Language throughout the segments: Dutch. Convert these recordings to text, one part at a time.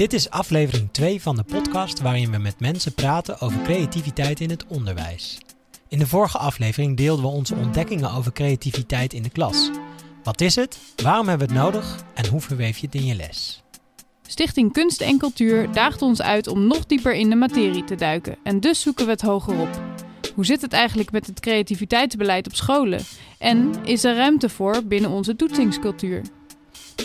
Dit is aflevering 2 van de podcast waarin we met mensen praten over creativiteit in het onderwijs. In de vorige aflevering deelden we onze ontdekkingen over creativiteit in de klas. Wat is het? Waarom hebben we het nodig? En hoe verweef je het in je les? Stichting Kunst en Cultuur daagt ons uit om nog dieper in de materie te duiken en dus zoeken we het hogerop. Hoe zit het eigenlijk met het creativiteitsbeleid op scholen? En is er ruimte voor binnen onze toetsingscultuur?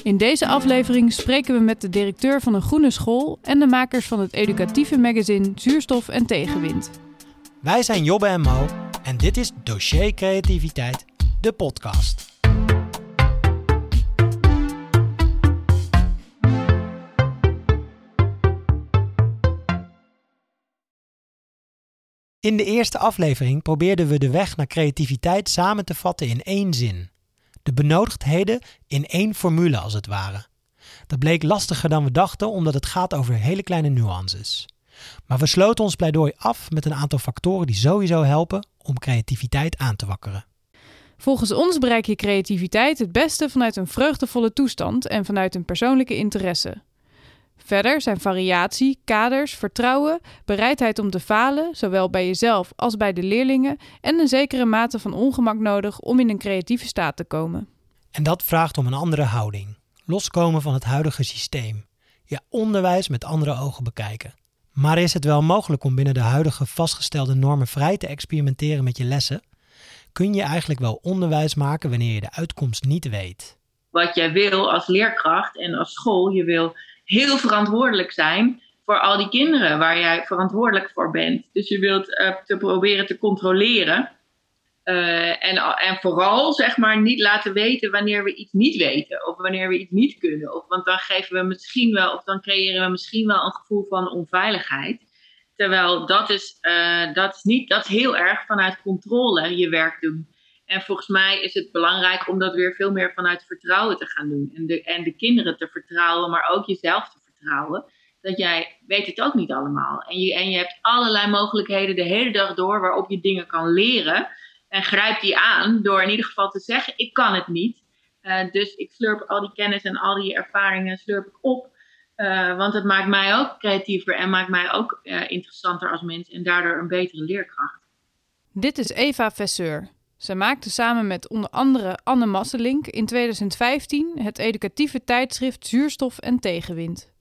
In deze aflevering spreken we met de directeur van een groene school en de makers van het educatieve magazine Zuurstof en Tegenwind. Wij zijn Jobbe en Mo en dit is Dossier Creativiteit, de podcast. In de eerste aflevering probeerden we de weg naar creativiteit samen te vatten in één zin. De benodigdheden in één formule als het ware. Dat bleek lastiger dan we dachten omdat het gaat over hele kleine nuances. Maar we sloten ons pleidooi af met een aantal factoren die sowieso helpen om creativiteit aan te wakkeren. Volgens ons bereik je creativiteit het beste vanuit een vreugdevolle toestand en vanuit een persoonlijke interesse. Verder zijn variatie, kaders, vertrouwen, bereidheid om te falen, zowel bij jezelf als bij de leerlingen, en een zekere mate van ongemak nodig om in een creatieve staat te komen. En dat vraagt om een andere houding. Loskomen van het huidige systeem. Je onderwijs met andere ogen bekijken. Maar is het wel mogelijk om binnen de huidige vastgestelde normen vrij te experimenteren met je lessen? Kun je eigenlijk wel onderwijs maken wanneer je de uitkomst niet weet? Wat jij wil als leerkracht en als school, je wil heel verantwoordelijk zijn voor al die kinderen waar jij verantwoordelijk voor bent. Dus je wilt uh, te proberen te controleren. Uh, en, en vooral zeg maar niet laten weten wanneer we iets niet weten of wanneer we iets niet kunnen. Of, want dan geven we misschien wel, of dan creëren we misschien wel een gevoel van onveiligheid. Terwijl dat is, uh, dat is, niet, dat is heel erg vanuit controle je werk doen. En volgens mij is het belangrijk om dat weer veel meer vanuit vertrouwen te gaan doen. En de, en de kinderen te vertrouwen, maar ook jezelf te vertrouwen. Dat jij weet het ook niet allemaal. En je, en je hebt allerlei mogelijkheden de hele dag door waarop je dingen kan leren. En grijp die aan door in ieder geval te zeggen: Ik kan het niet. Uh, dus ik slurp al die kennis en al die ervaringen slurp ik op. Uh, want het maakt mij ook creatiever en maakt mij ook uh, interessanter als mens en daardoor een betere leerkracht. Dit is Eva Vesseur. Ze maakte samen met onder andere Anne Masselink in 2015 het educatieve tijdschrift Zuurstof en Tegenwind.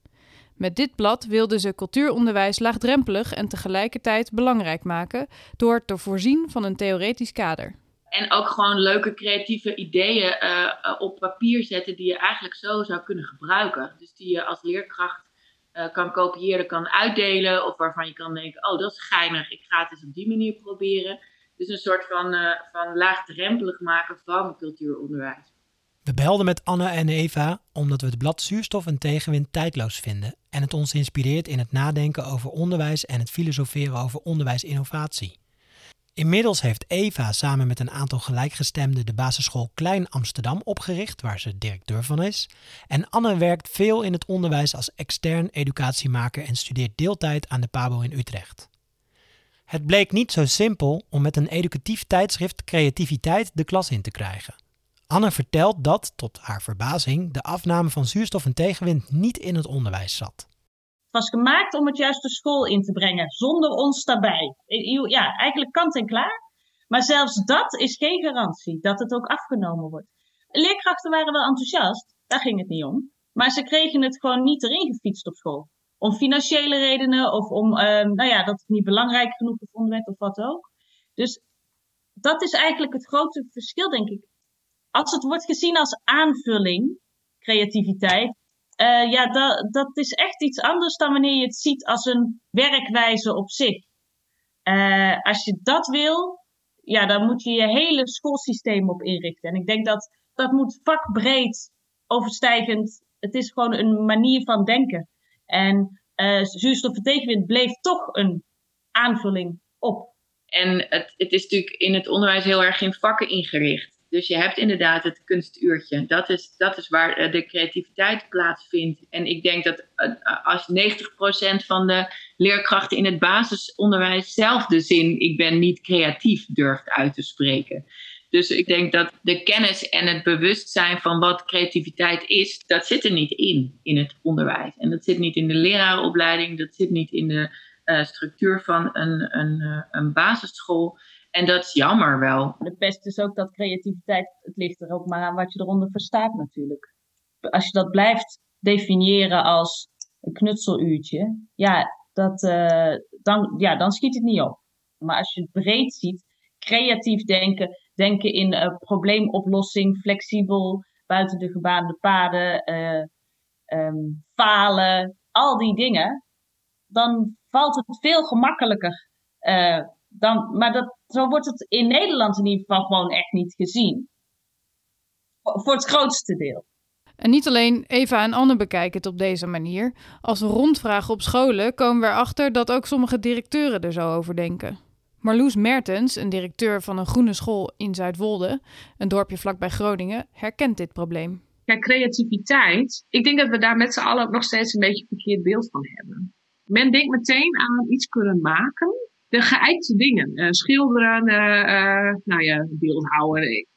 Met dit blad wilde ze cultuuronderwijs laagdrempelig en tegelijkertijd belangrijk maken door te voorzien van een theoretisch kader. En ook gewoon leuke creatieve ideeën uh, op papier zetten die je eigenlijk zo zou kunnen gebruiken. Dus die je als leerkracht uh, kan kopiëren, kan uitdelen. Of waarvan je kan denken, oh dat is geinig, ik ga het eens op die manier proberen. Dus een soort van, uh, van laagdrempelig maken van cultuuronderwijs. We belden met Anne en Eva omdat we het blad Zuurstof en Tegenwind tijdloos vinden en het ons inspireert in het nadenken over onderwijs en het filosoferen over onderwijsinnovatie. Inmiddels heeft Eva samen met een aantal gelijkgestemden de basisschool Klein Amsterdam opgericht, waar ze directeur van is. En Anne werkt veel in het onderwijs als extern educatiemaker en studeert deeltijd aan de PABO in Utrecht. Het bleek niet zo simpel om met een educatief tijdschrift creativiteit de klas in te krijgen. Anne vertelt dat, tot haar verbazing, de afname van zuurstof en tegenwind niet in het onderwijs zat. Het was gemaakt om het juist de school in te brengen, zonder ons daarbij. Ja, eigenlijk kant en klaar. Maar zelfs dat is geen garantie dat het ook afgenomen wordt. Leerkrachten waren wel enthousiast, daar ging het niet om. Maar ze kregen het gewoon niet erin gefietst op school om financiële redenen of om, uh, nou ja, dat het niet belangrijk genoeg gevonden werd of wat ook. Dus dat is eigenlijk het grote verschil, denk ik. Als het wordt gezien als aanvulling, creativiteit, uh, ja, dat, dat is echt iets anders dan wanneer je het ziet als een werkwijze op zich. Uh, als je dat wil, ja, dan moet je je hele schoolsysteem op inrichten. En ik denk dat dat moet vakbreed, overstijgend. Het is gewoon een manier van denken. En uh, zuurstof tegenwind bleef toch een aanvulling op. En het, het is natuurlijk in het onderwijs heel erg in vakken ingericht. Dus je hebt inderdaad het kunstuurtje. Dat is, dat is waar eh, de creativiteit plaatsvindt. En ik denk dat uh, als 90% van de leerkrachten in het basisonderwijs zelf de zin ik ben niet creatief durft uit te spreken. Dus ik denk dat de kennis en het bewustzijn van wat creativiteit is, dat zit er niet in, in het onderwijs. En dat zit niet in de lerarenopleiding, dat zit niet in de uh, structuur van een, een, uh, een basisschool. En dat is jammer wel. De pest is ook dat creativiteit, het ligt er ook maar aan wat je eronder verstaat natuurlijk. Als je dat blijft definiëren als een knutseluurtje, ja, dat, uh, dan, ja, dan schiet het niet op. Maar als je het breed ziet, creatief denken, denken in uh, probleemoplossing, flexibel, buiten de gebaande paden, uh, um, falen, al die dingen, dan valt het veel gemakkelijker. Uh, dan, maar dat, zo wordt het in Nederland in ieder geval gewoon echt niet gezien. Voor het grootste deel. En niet alleen Eva en Anne bekijken het op deze manier. Als rondvragen op scholen komen we erachter dat ook sommige directeuren er zo over denken. Marloes Mertens, een directeur van een groene school in Zuidwolde, een dorpje vlakbij Groningen, herkent dit probleem. Ja, creativiteit. Ik denk dat we daar met z'n allen nog steeds een beetje een verkeerd beeld van hebben. Men denkt meteen aan iets kunnen maken. De geëikte dingen. Uh, schilderen, uh, nou ja, beeldhouden.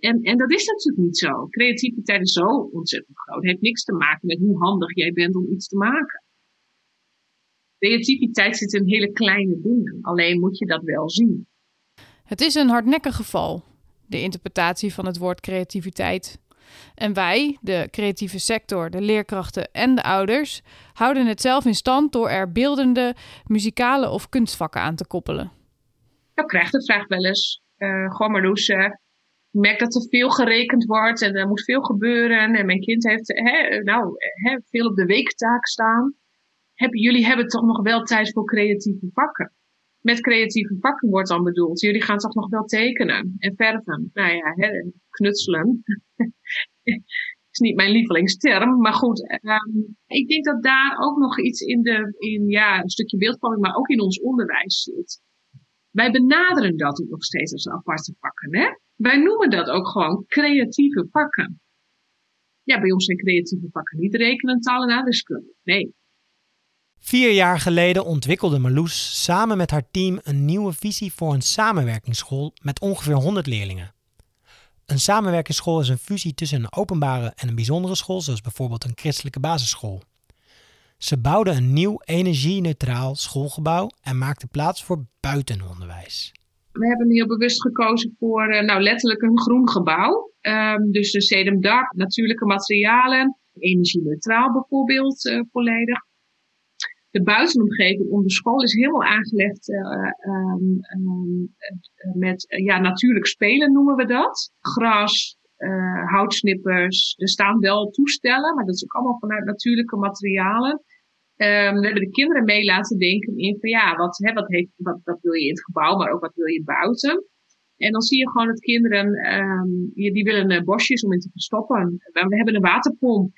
En, en dat is natuurlijk niet zo. Creativiteit is zo ontzettend groot. Het heeft niks te maken met hoe handig jij bent om iets te maken. Creativiteit zit in hele kleine dingen. Alleen moet je dat wel zien. Het is een hardnekkig geval, de interpretatie van het woord creativiteit. En wij, de creatieve sector, de leerkrachten en de ouders, houden het zelf in stand door er beeldende, muzikale of kunstvakken aan te koppelen. Ik krijg de vraag wel eens. Uh, gewoon Marloes, uh, ik merk dat er veel gerekend wordt en er moet veel gebeuren. En mijn kind heeft hè, nou, hè, veel op de weektaak staan. Jullie hebben toch nog wel tijd voor creatieve vakken? Met creatieve vakken wordt dan bedoeld. Jullie gaan toch nog wel tekenen en verven. Nou ja, hè, knutselen. is niet mijn lievelingsterm, maar goed. Um, ik denk dat daar ook nog iets in, de, in ja, een stukje beeldvorming, maar ook in ons onderwijs zit. Wij benaderen dat ook nog steeds als aparte vakken. Hè? Wij noemen dat ook gewoon creatieve vakken. Ja, bij ons zijn creatieve vakken niet rekenen, taal en aardrijkskunde. Nee. Vier jaar geleden ontwikkelde Marloes samen met haar team een nieuwe visie voor een samenwerkingsschool met ongeveer 100 leerlingen. Een samenwerkingsschool is een fusie tussen een openbare en een bijzondere school, zoals bijvoorbeeld een christelijke basisschool. Ze bouwden een nieuw energie-neutraal schoolgebouw en maakten plaats voor buitenonderwijs. We hebben heel bewust gekozen voor uh, nou, letterlijk een groen gebouw. Um, dus een sedumdak, natuurlijke materialen, energie-neutraal bijvoorbeeld uh, volledig. De buitenomgeving om de school is helemaal aangelegd uh, um, um, met ja, natuurlijk spelen noemen we dat. Gras, houtsnippers. Er staan wel toestellen, maar dat is ook allemaal vanuit natuurlijke materialen. Um, we hebben de kinderen mee laten denken in van ja, wat, hè, wat, heeft, wil je in het gebouw, maar ook wat wil je buiten. En dan zie je gewoon dat kinderen, um, die, die willen uh, bosjes om in te verstoppen. We hebben een waterpomp.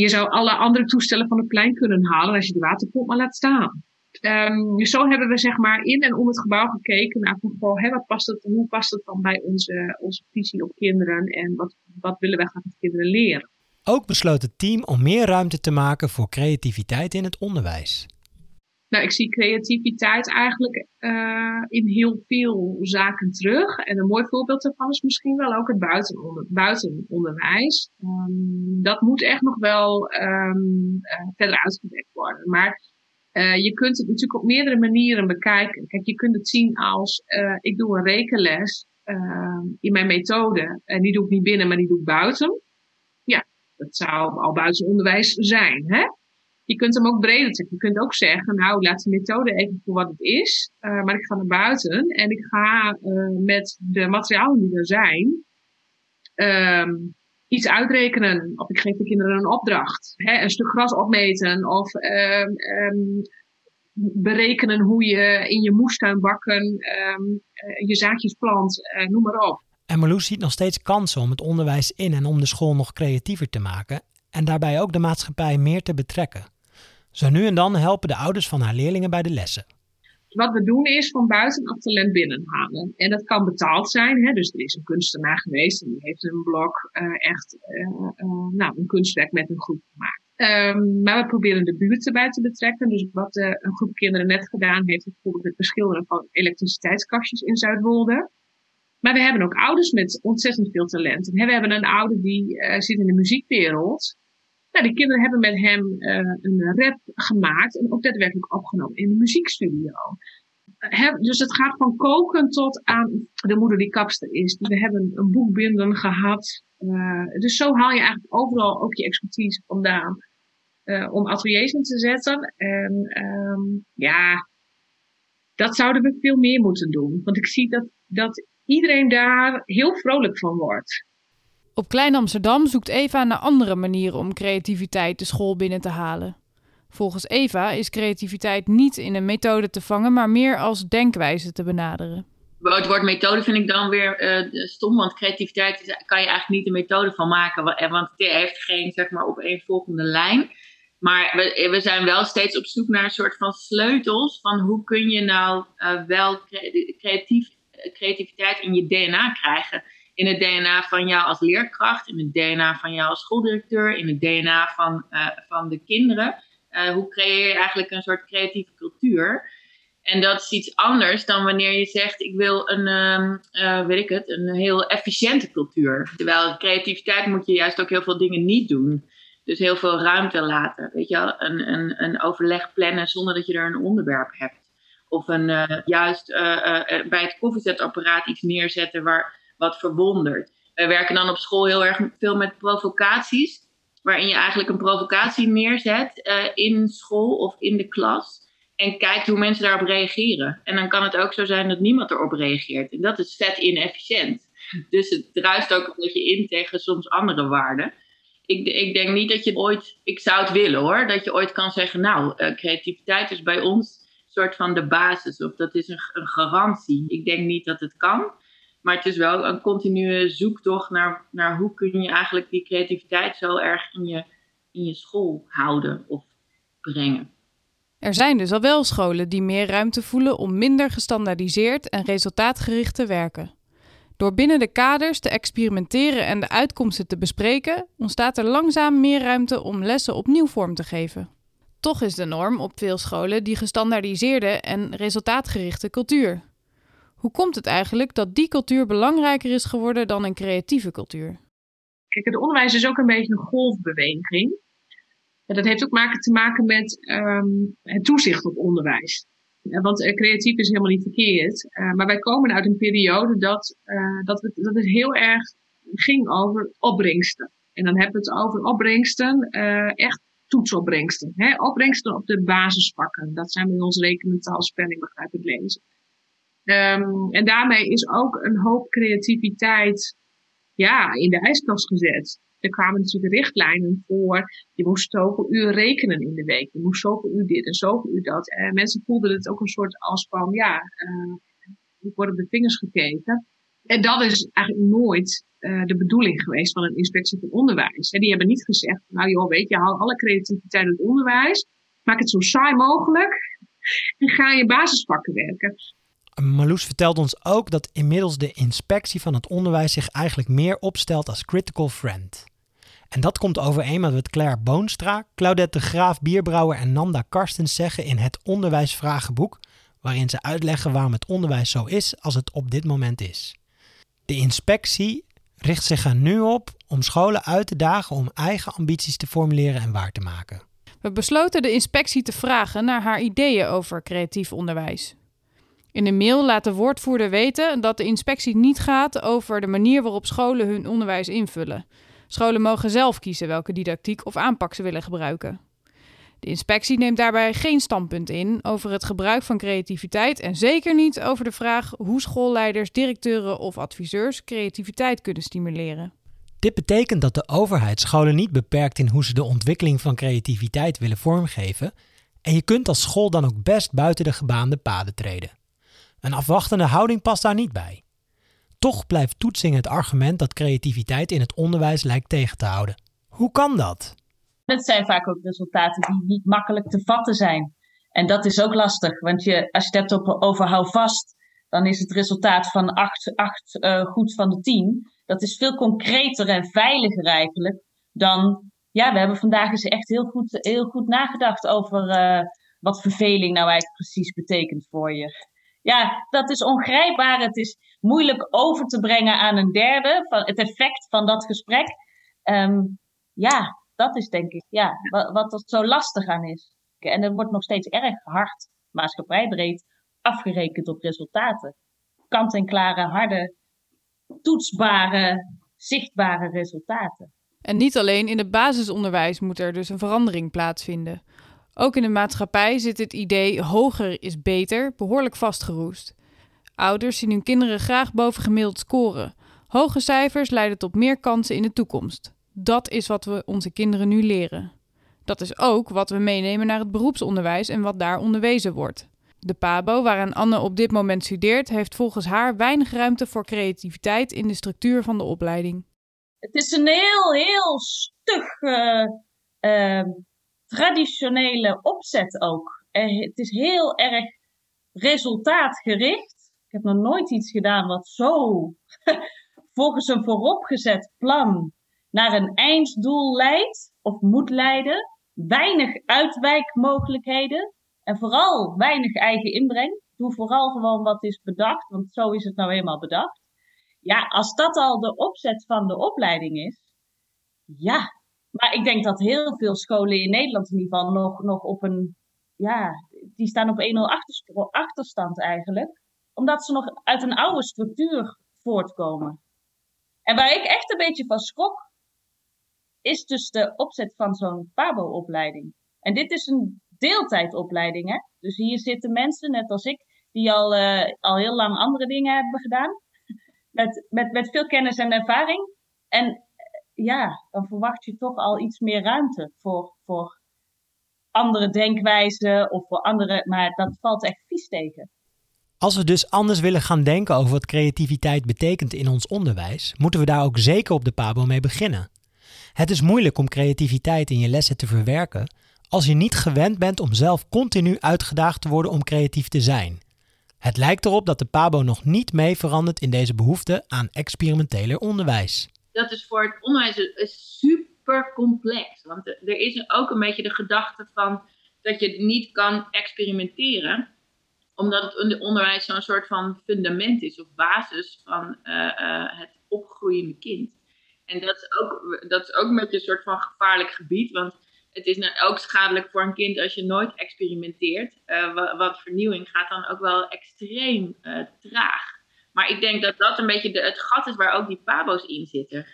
Je zou alle andere toestellen van het plein kunnen halen als je de waterpomp maar laat staan. Dus zo hebben we zeg maar in en om het gebouw gekeken naar van, goh, hè, wat past het, hoe past het dan bij onze, onze visie op kinderen en wat, wat willen wij graag met kinderen leren. Ook besloot het team om meer ruimte te maken voor creativiteit in het onderwijs. Nou, ik zie creativiteit eigenlijk uh, in heel veel zaken terug. En een mooi voorbeeld daarvan is misschien wel ook het buitenonder, buitenonderwijs. Um, dat moet echt nog wel um, uh, verder uitgewerkt worden. Maar uh, je kunt het natuurlijk op meerdere manieren bekijken. Kijk, je kunt het zien als ik doe een rekenles in mijn methode. En die doe ik niet binnen, maar die doe ik buiten. Dat zou al buitenonderwijs zijn. Hè? Je kunt hem ook breder trekken. Je kunt ook zeggen, nou laat de methode even voor wat het is. Uh, maar ik ga naar buiten en ik ga uh, met de materialen die er zijn um, iets uitrekenen. Of ik geef de kinderen een opdracht. Hè? Een stuk gras opmeten of um, um, berekenen hoe je in je moestuinbakken uh, je zaadjes plant, noem maar op. En Marloes ziet nog steeds kansen om het onderwijs in en om de school nog creatiever te maken en daarbij ook de maatschappij meer te betrekken. Zo nu en dan helpen de ouders van haar leerlingen bij de lessen. Wat we doen is van buitenaf talent binnenhalen. En dat kan betaald zijn. Hè? Dus er is een kunstenaar geweest en die heeft een blok uh, echt uh, uh, nou, een kunstwerk met een groep gemaakt. Um, maar we proberen de buurt erbij te betrekken. Dus wat een groep kinderen net gedaan heeft, bijvoorbeeld het beschilderen van elektriciteitskastjes in Zuidwolde. Maar we hebben ook ouders met ontzettend veel talent. En we hebben een ouder die zit in de muziekwereld. Nou, de kinderen hebben met hem uh, een rap gemaakt en ook daadwerkelijk opgenomen in de muziekstudio. He, dus het gaat van koken tot aan de moeder die kapster is. We hebben een boekbinden gehad. Uh, dus zo haal je eigenlijk overal ook je expertise vandaan. om ateliers in te zetten. En um, ja, dat zouden we veel meer moeten doen. Want ik zie dat, dat iedereen daar heel vrolijk van wordt. Op Klein Amsterdam zoekt Eva naar andere manieren om creativiteit de school binnen te halen. Volgens Eva is creativiteit niet in een methode te vangen, maar meer als denkwijze te benaderen. Het woord methode vind ik dan weer uh, stom, want creativiteit kan je eigenlijk niet een methode van maken, want het heeft geen zeg maar, opeenvolgende lijn. Maar we, we zijn wel steeds op zoek naar een soort van sleutels van hoe kun je nou wel creatief creativiteit in je DNA krijgen. In het DNA van jou als leerkracht, in het DNA van jou als schooldirecteur, in het DNA van, uh, van de kinderen. Uh, hoe creëer je eigenlijk een soort creatieve cultuur? En dat is iets anders dan wanneer je zegt: Ik wil een, uh, weet ik het, een heel efficiënte cultuur. Terwijl creativiteit moet je juist ook heel veel dingen niet doen. Dus heel veel ruimte laten. Weet je? Een, een, een overleg plannen zonder dat je er een onderwerp hebt. Of een, juist bij het koffiezetapparaat iets neerzetten waar, wat verwondert. Wij werken dan op school heel erg veel met provocaties. Waarin je eigenlijk een provocatie neerzet in school of in de klas. En kijkt hoe mensen daarop reageren. En dan kan het ook zo zijn dat niemand erop reageert. En dat is vet inefficiënt. Dus het druist ook een beetje in tegen soms andere waarden. Ik, ik, denk niet dat je ooit, ik zou het willen hoor, dat je ooit kan zeggen, nou, creativiteit is bij ons soort van de basis of dat is een, een garantie. Ik denk niet dat het kan, maar het is wel een continue zoektocht naar, naar hoe kun je eigenlijk die creativiteit zo erg in je, in je school houden of brengen. Er zijn dus al wel scholen die meer ruimte voelen om minder gestandaardiseerd en resultaatgericht te werken. Door binnen de kaders te experimenteren en de uitkomsten te bespreken, ontstaat er langzaam meer ruimte om lessen opnieuw vorm te geven. Toch is de norm op veel scholen die gestandaardiseerde en resultaatgerichte cultuur. Hoe komt het eigenlijk dat die cultuur belangrijker is geworden dan een creatieve cultuur? Kijk, het onderwijs is ook een beetje een golfbeweging. En dat heeft ook te maken met um, het toezicht op onderwijs. Want uh, creatief is helemaal niet verkeerd. Uh, maar wij komen uit een periode dat, dat, het, dat het heel erg ging over opbrengsten. En dan hebben we het over opbrengsten echt toetsopbrengsten. Hè? Opbrengsten op de basisvakken. Dat zijn bij ons rekenen, taal, spelling, begrijpen, lezen. Um, en daarmee is ook een hoop creativiteit ja, in de ijskast gezet. Er kwamen natuurlijk richtlijnen voor, je moest zoveel uur rekenen in de week. Je moest zoveel uur dit en zoveel uur dat. En mensen voelden het ook een soort als van, ja, uh, ik word op de vingers gekeken. En dat is eigenlijk nooit uh, de bedoeling geweest van een inspectie van onderwijs. Die hebben niet gezegd, nou joh, weet je, haal alle creativiteit uit het onderwijs, maak het zo saai mogelijk en ga je basisvakken werken. Marloes vertelt ons ook dat inmiddels de inspectie van het onderwijs zich eigenlijk meer opstelt als critical friend. En dat komt overeen met wat Claire Boonstra, Claudette de Graaf Bierbrouwer en Nanda Karstens zeggen in het Onderwijsvragenboek, waarin ze uitleggen waarom het onderwijs zo is als het op dit moment is. De inspectie richt zich er nu op om scholen uit te dagen om eigen ambities te formuleren en waar te maken. We besloten de inspectie te vragen naar haar ideeën over creatief onderwijs. In een mail laat de woordvoerder weten dat de inspectie niet gaat over de manier waarop scholen hun onderwijs invullen. Scholen mogen zelf kiezen welke didactiek of aanpak ze willen gebruiken. De inspectie neemt daarbij geen standpunt in over het gebruik van creativiteit en zeker niet over de vraag hoe schoolleiders, directeuren of adviseurs creativiteit kunnen stimuleren. Dit betekent dat de overheid scholen niet beperkt in hoe ze de ontwikkeling van creativiteit willen vormgeven en je kunt als school dan ook best buiten de gebaande paden treden. Een afwachtende houding past daar niet bij. Toch blijft toetsing het argument dat creativiteit in het onderwijs lijkt tegen te houden. Hoe kan dat? Dat zijn vaak ook resultaten die niet makkelijk te vatten zijn. En dat is ook lastig, want je, als je het hebt over hou vast, dan is het resultaat van 8, 8 uh, goed van de 10. Dat is veel concreter en veiliger eigenlijk dan. Ja, we hebben vandaag eens echt heel goed, heel goed nagedacht over uh, wat verveling nou eigenlijk precies betekent voor je. Ja, dat is ongrijpbaar. Het is moeilijk over te brengen aan een derde. Van het effect van dat gesprek. Ehm, ja, dat is denk ik ja, wat, wat er zo lastig aan is. En er wordt nog steeds erg hard, maatschappijbreed, afgerekend op resultaten. Kant-en-klare, harde, toetsbare, zichtbare resultaten. En niet alleen in het basisonderwijs moet er dus een verandering plaatsvinden. Ook in de maatschappij zit het idee hoger is beter behoorlijk vastgeroest. Ouders zien hun kinderen graag boven gemiddeld scoren. Hoge cijfers leiden tot meer kansen in de toekomst. Dat is wat we onze kinderen nu leren. Dat is ook wat we meenemen naar het beroepsonderwijs en wat daar onderwezen wordt. De PABO, waaraan Anne op dit moment studeert, heeft volgens haar weinig ruimte voor creativiteit in de structuur van de opleiding. Het is een heel, heel stug uh, uh, traditionele opzet ook. het is heel erg resultaatgericht. Ik heb nog nooit iets gedaan wat zo volgens een vooropgezet plan naar een einddoel leidt of moet leiden. Weinig uitwijkmogelijkheden en vooral weinig eigen inbreng. Doe vooral gewoon wat is bedacht, want zo is het nou eenmaal bedacht. Ja, als dat al de opzet van de opleiding is, ja, maar ik denk dat heel veel scholen in Nederland in ieder geval nog, nog op een, ja, die staan op 1-0 achterstand eigenlijk. Omdat ze nog uit een oude structuur voortkomen. En waar ik echt een beetje van schrok, is dus de opzet van zo'n PABO-opleiding. En dit is een deeltijdopleiding, hè. Dus hier zitten mensen, net als ik, die al, uh, al heel lang andere dingen hebben gedaan. Met, met, met veel kennis en ervaring. En ja, dan verwacht je toch al iets meer ruimte voor, voor andere denkwijzen of voor andere. Maar dat valt echt vies tegen. Als we dus anders willen gaan denken over wat creativiteit betekent in ons onderwijs, moeten we daar ook zeker op de Pabo mee beginnen. Het is moeilijk om creativiteit in je lessen te verwerken als je niet gewend bent om zelf continu uitgedaagd te worden om creatief te zijn. Het lijkt erop dat de Pabo nog niet mee verandert in deze behoefte aan experimenteler onderwijs dat is voor het onderwijs super complex. Want er is ook een beetje de gedachte van dat je niet kan experimenteren, omdat het onderwijs zo'n soort van fundament is of basis van uh, uh, het opgroeiende kind. En dat is, ook, dat is ook een beetje een soort van gevaarlijk gebied, want het is nou ook schadelijk voor een kind als je nooit experimenteert. Uh, wat, vernieuwing gaat dan ook wel extreem traag. Maar ik denk dat dat een beetje de, het gat is waar ook die pabo's in zitten.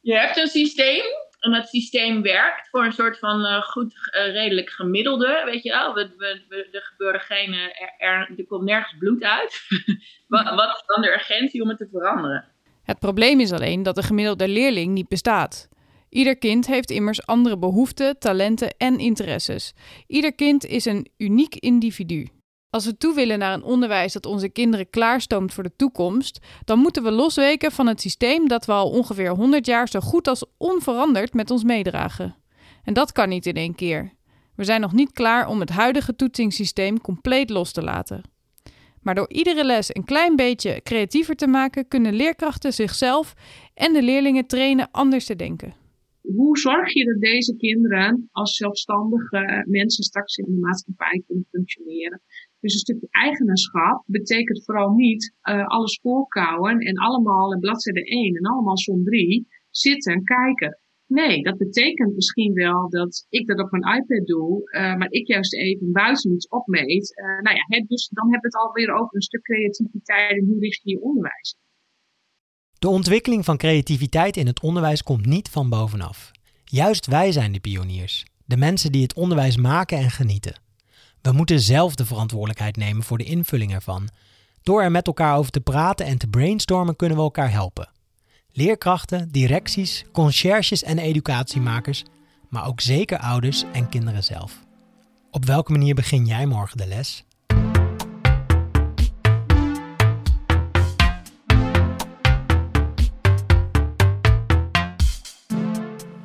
Je hebt een systeem en dat systeem werkt voor een soort van uh, goed, uh, redelijk gemiddelde. Weet je wel, we, we, er gebeurde geen, uh, er, er, komt nergens bloed uit. wat, wat is dan de urgentie om het te veranderen? Het probleem is alleen dat de gemiddelde leerling niet bestaat. Ieder kind heeft immers andere behoeften, talenten en interesses. Ieder kind is een uniek individu. Als we toe willen naar een onderwijs dat onze kinderen klaarstoomt voor de toekomst, dan moeten we losweken van het systeem dat we al ongeveer 100 jaar zo goed als onveranderd met ons meedragen. En dat kan niet in één keer. We zijn nog niet klaar om het huidige toetsingssysteem compleet los te laten. Maar door iedere les een klein beetje creatiever te maken, kunnen leerkrachten zichzelf en de leerlingen trainen anders te denken. Hoe zorg je dat deze kinderen als zelfstandige mensen straks in de maatschappij kunnen functioneren? Dus een stukje eigenaarschap betekent vooral niet uh, alles voorkouwen en allemaal bladzijde 1 en allemaal som 3 zitten en kijken. Nee, dat betekent misschien wel dat ik dat op mijn iPad doe, uh, maar ik juist even buiten iets opmeet. Uh, nou ja, dus dan hebben we het alweer over een stuk creativiteit en hoe richt je je onderwijs. De ontwikkeling van creativiteit in het onderwijs komt niet van bovenaf. Juist wij zijn de pioniers, de mensen die het onderwijs maken en genieten. We moeten zelf de verantwoordelijkheid nemen voor de invulling ervan. Door er met elkaar over te praten en te brainstormen kunnen we elkaar helpen. Leerkrachten, directies, conciërges en educatiemakers, maar ook zeker ouders en kinderen zelf. Op welke manier begin jij morgen de les?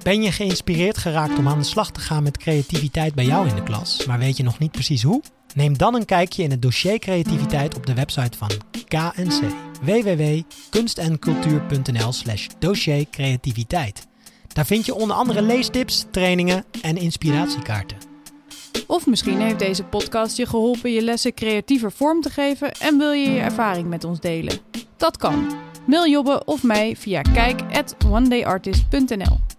Ben je geïnspireerd geraakt om aan de slag te gaan met creativiteit bij jou in de klas, maar weet je nog niet precies hoe? Neem dan een kijkje in het dossier creativiteit op de website van KNC www.kunstencultuur.nl/slash dossier creativiteit. Daar vind je onder andere leestips, trainingen en inspiratiekaarten. Of misschien heeft deze podcast je geholpen je lessen creatiever vorm te geven en wil je je ervaring met ons delen. Dat kan. Mail Jobbe of mij via kijk@onedayartist.nl.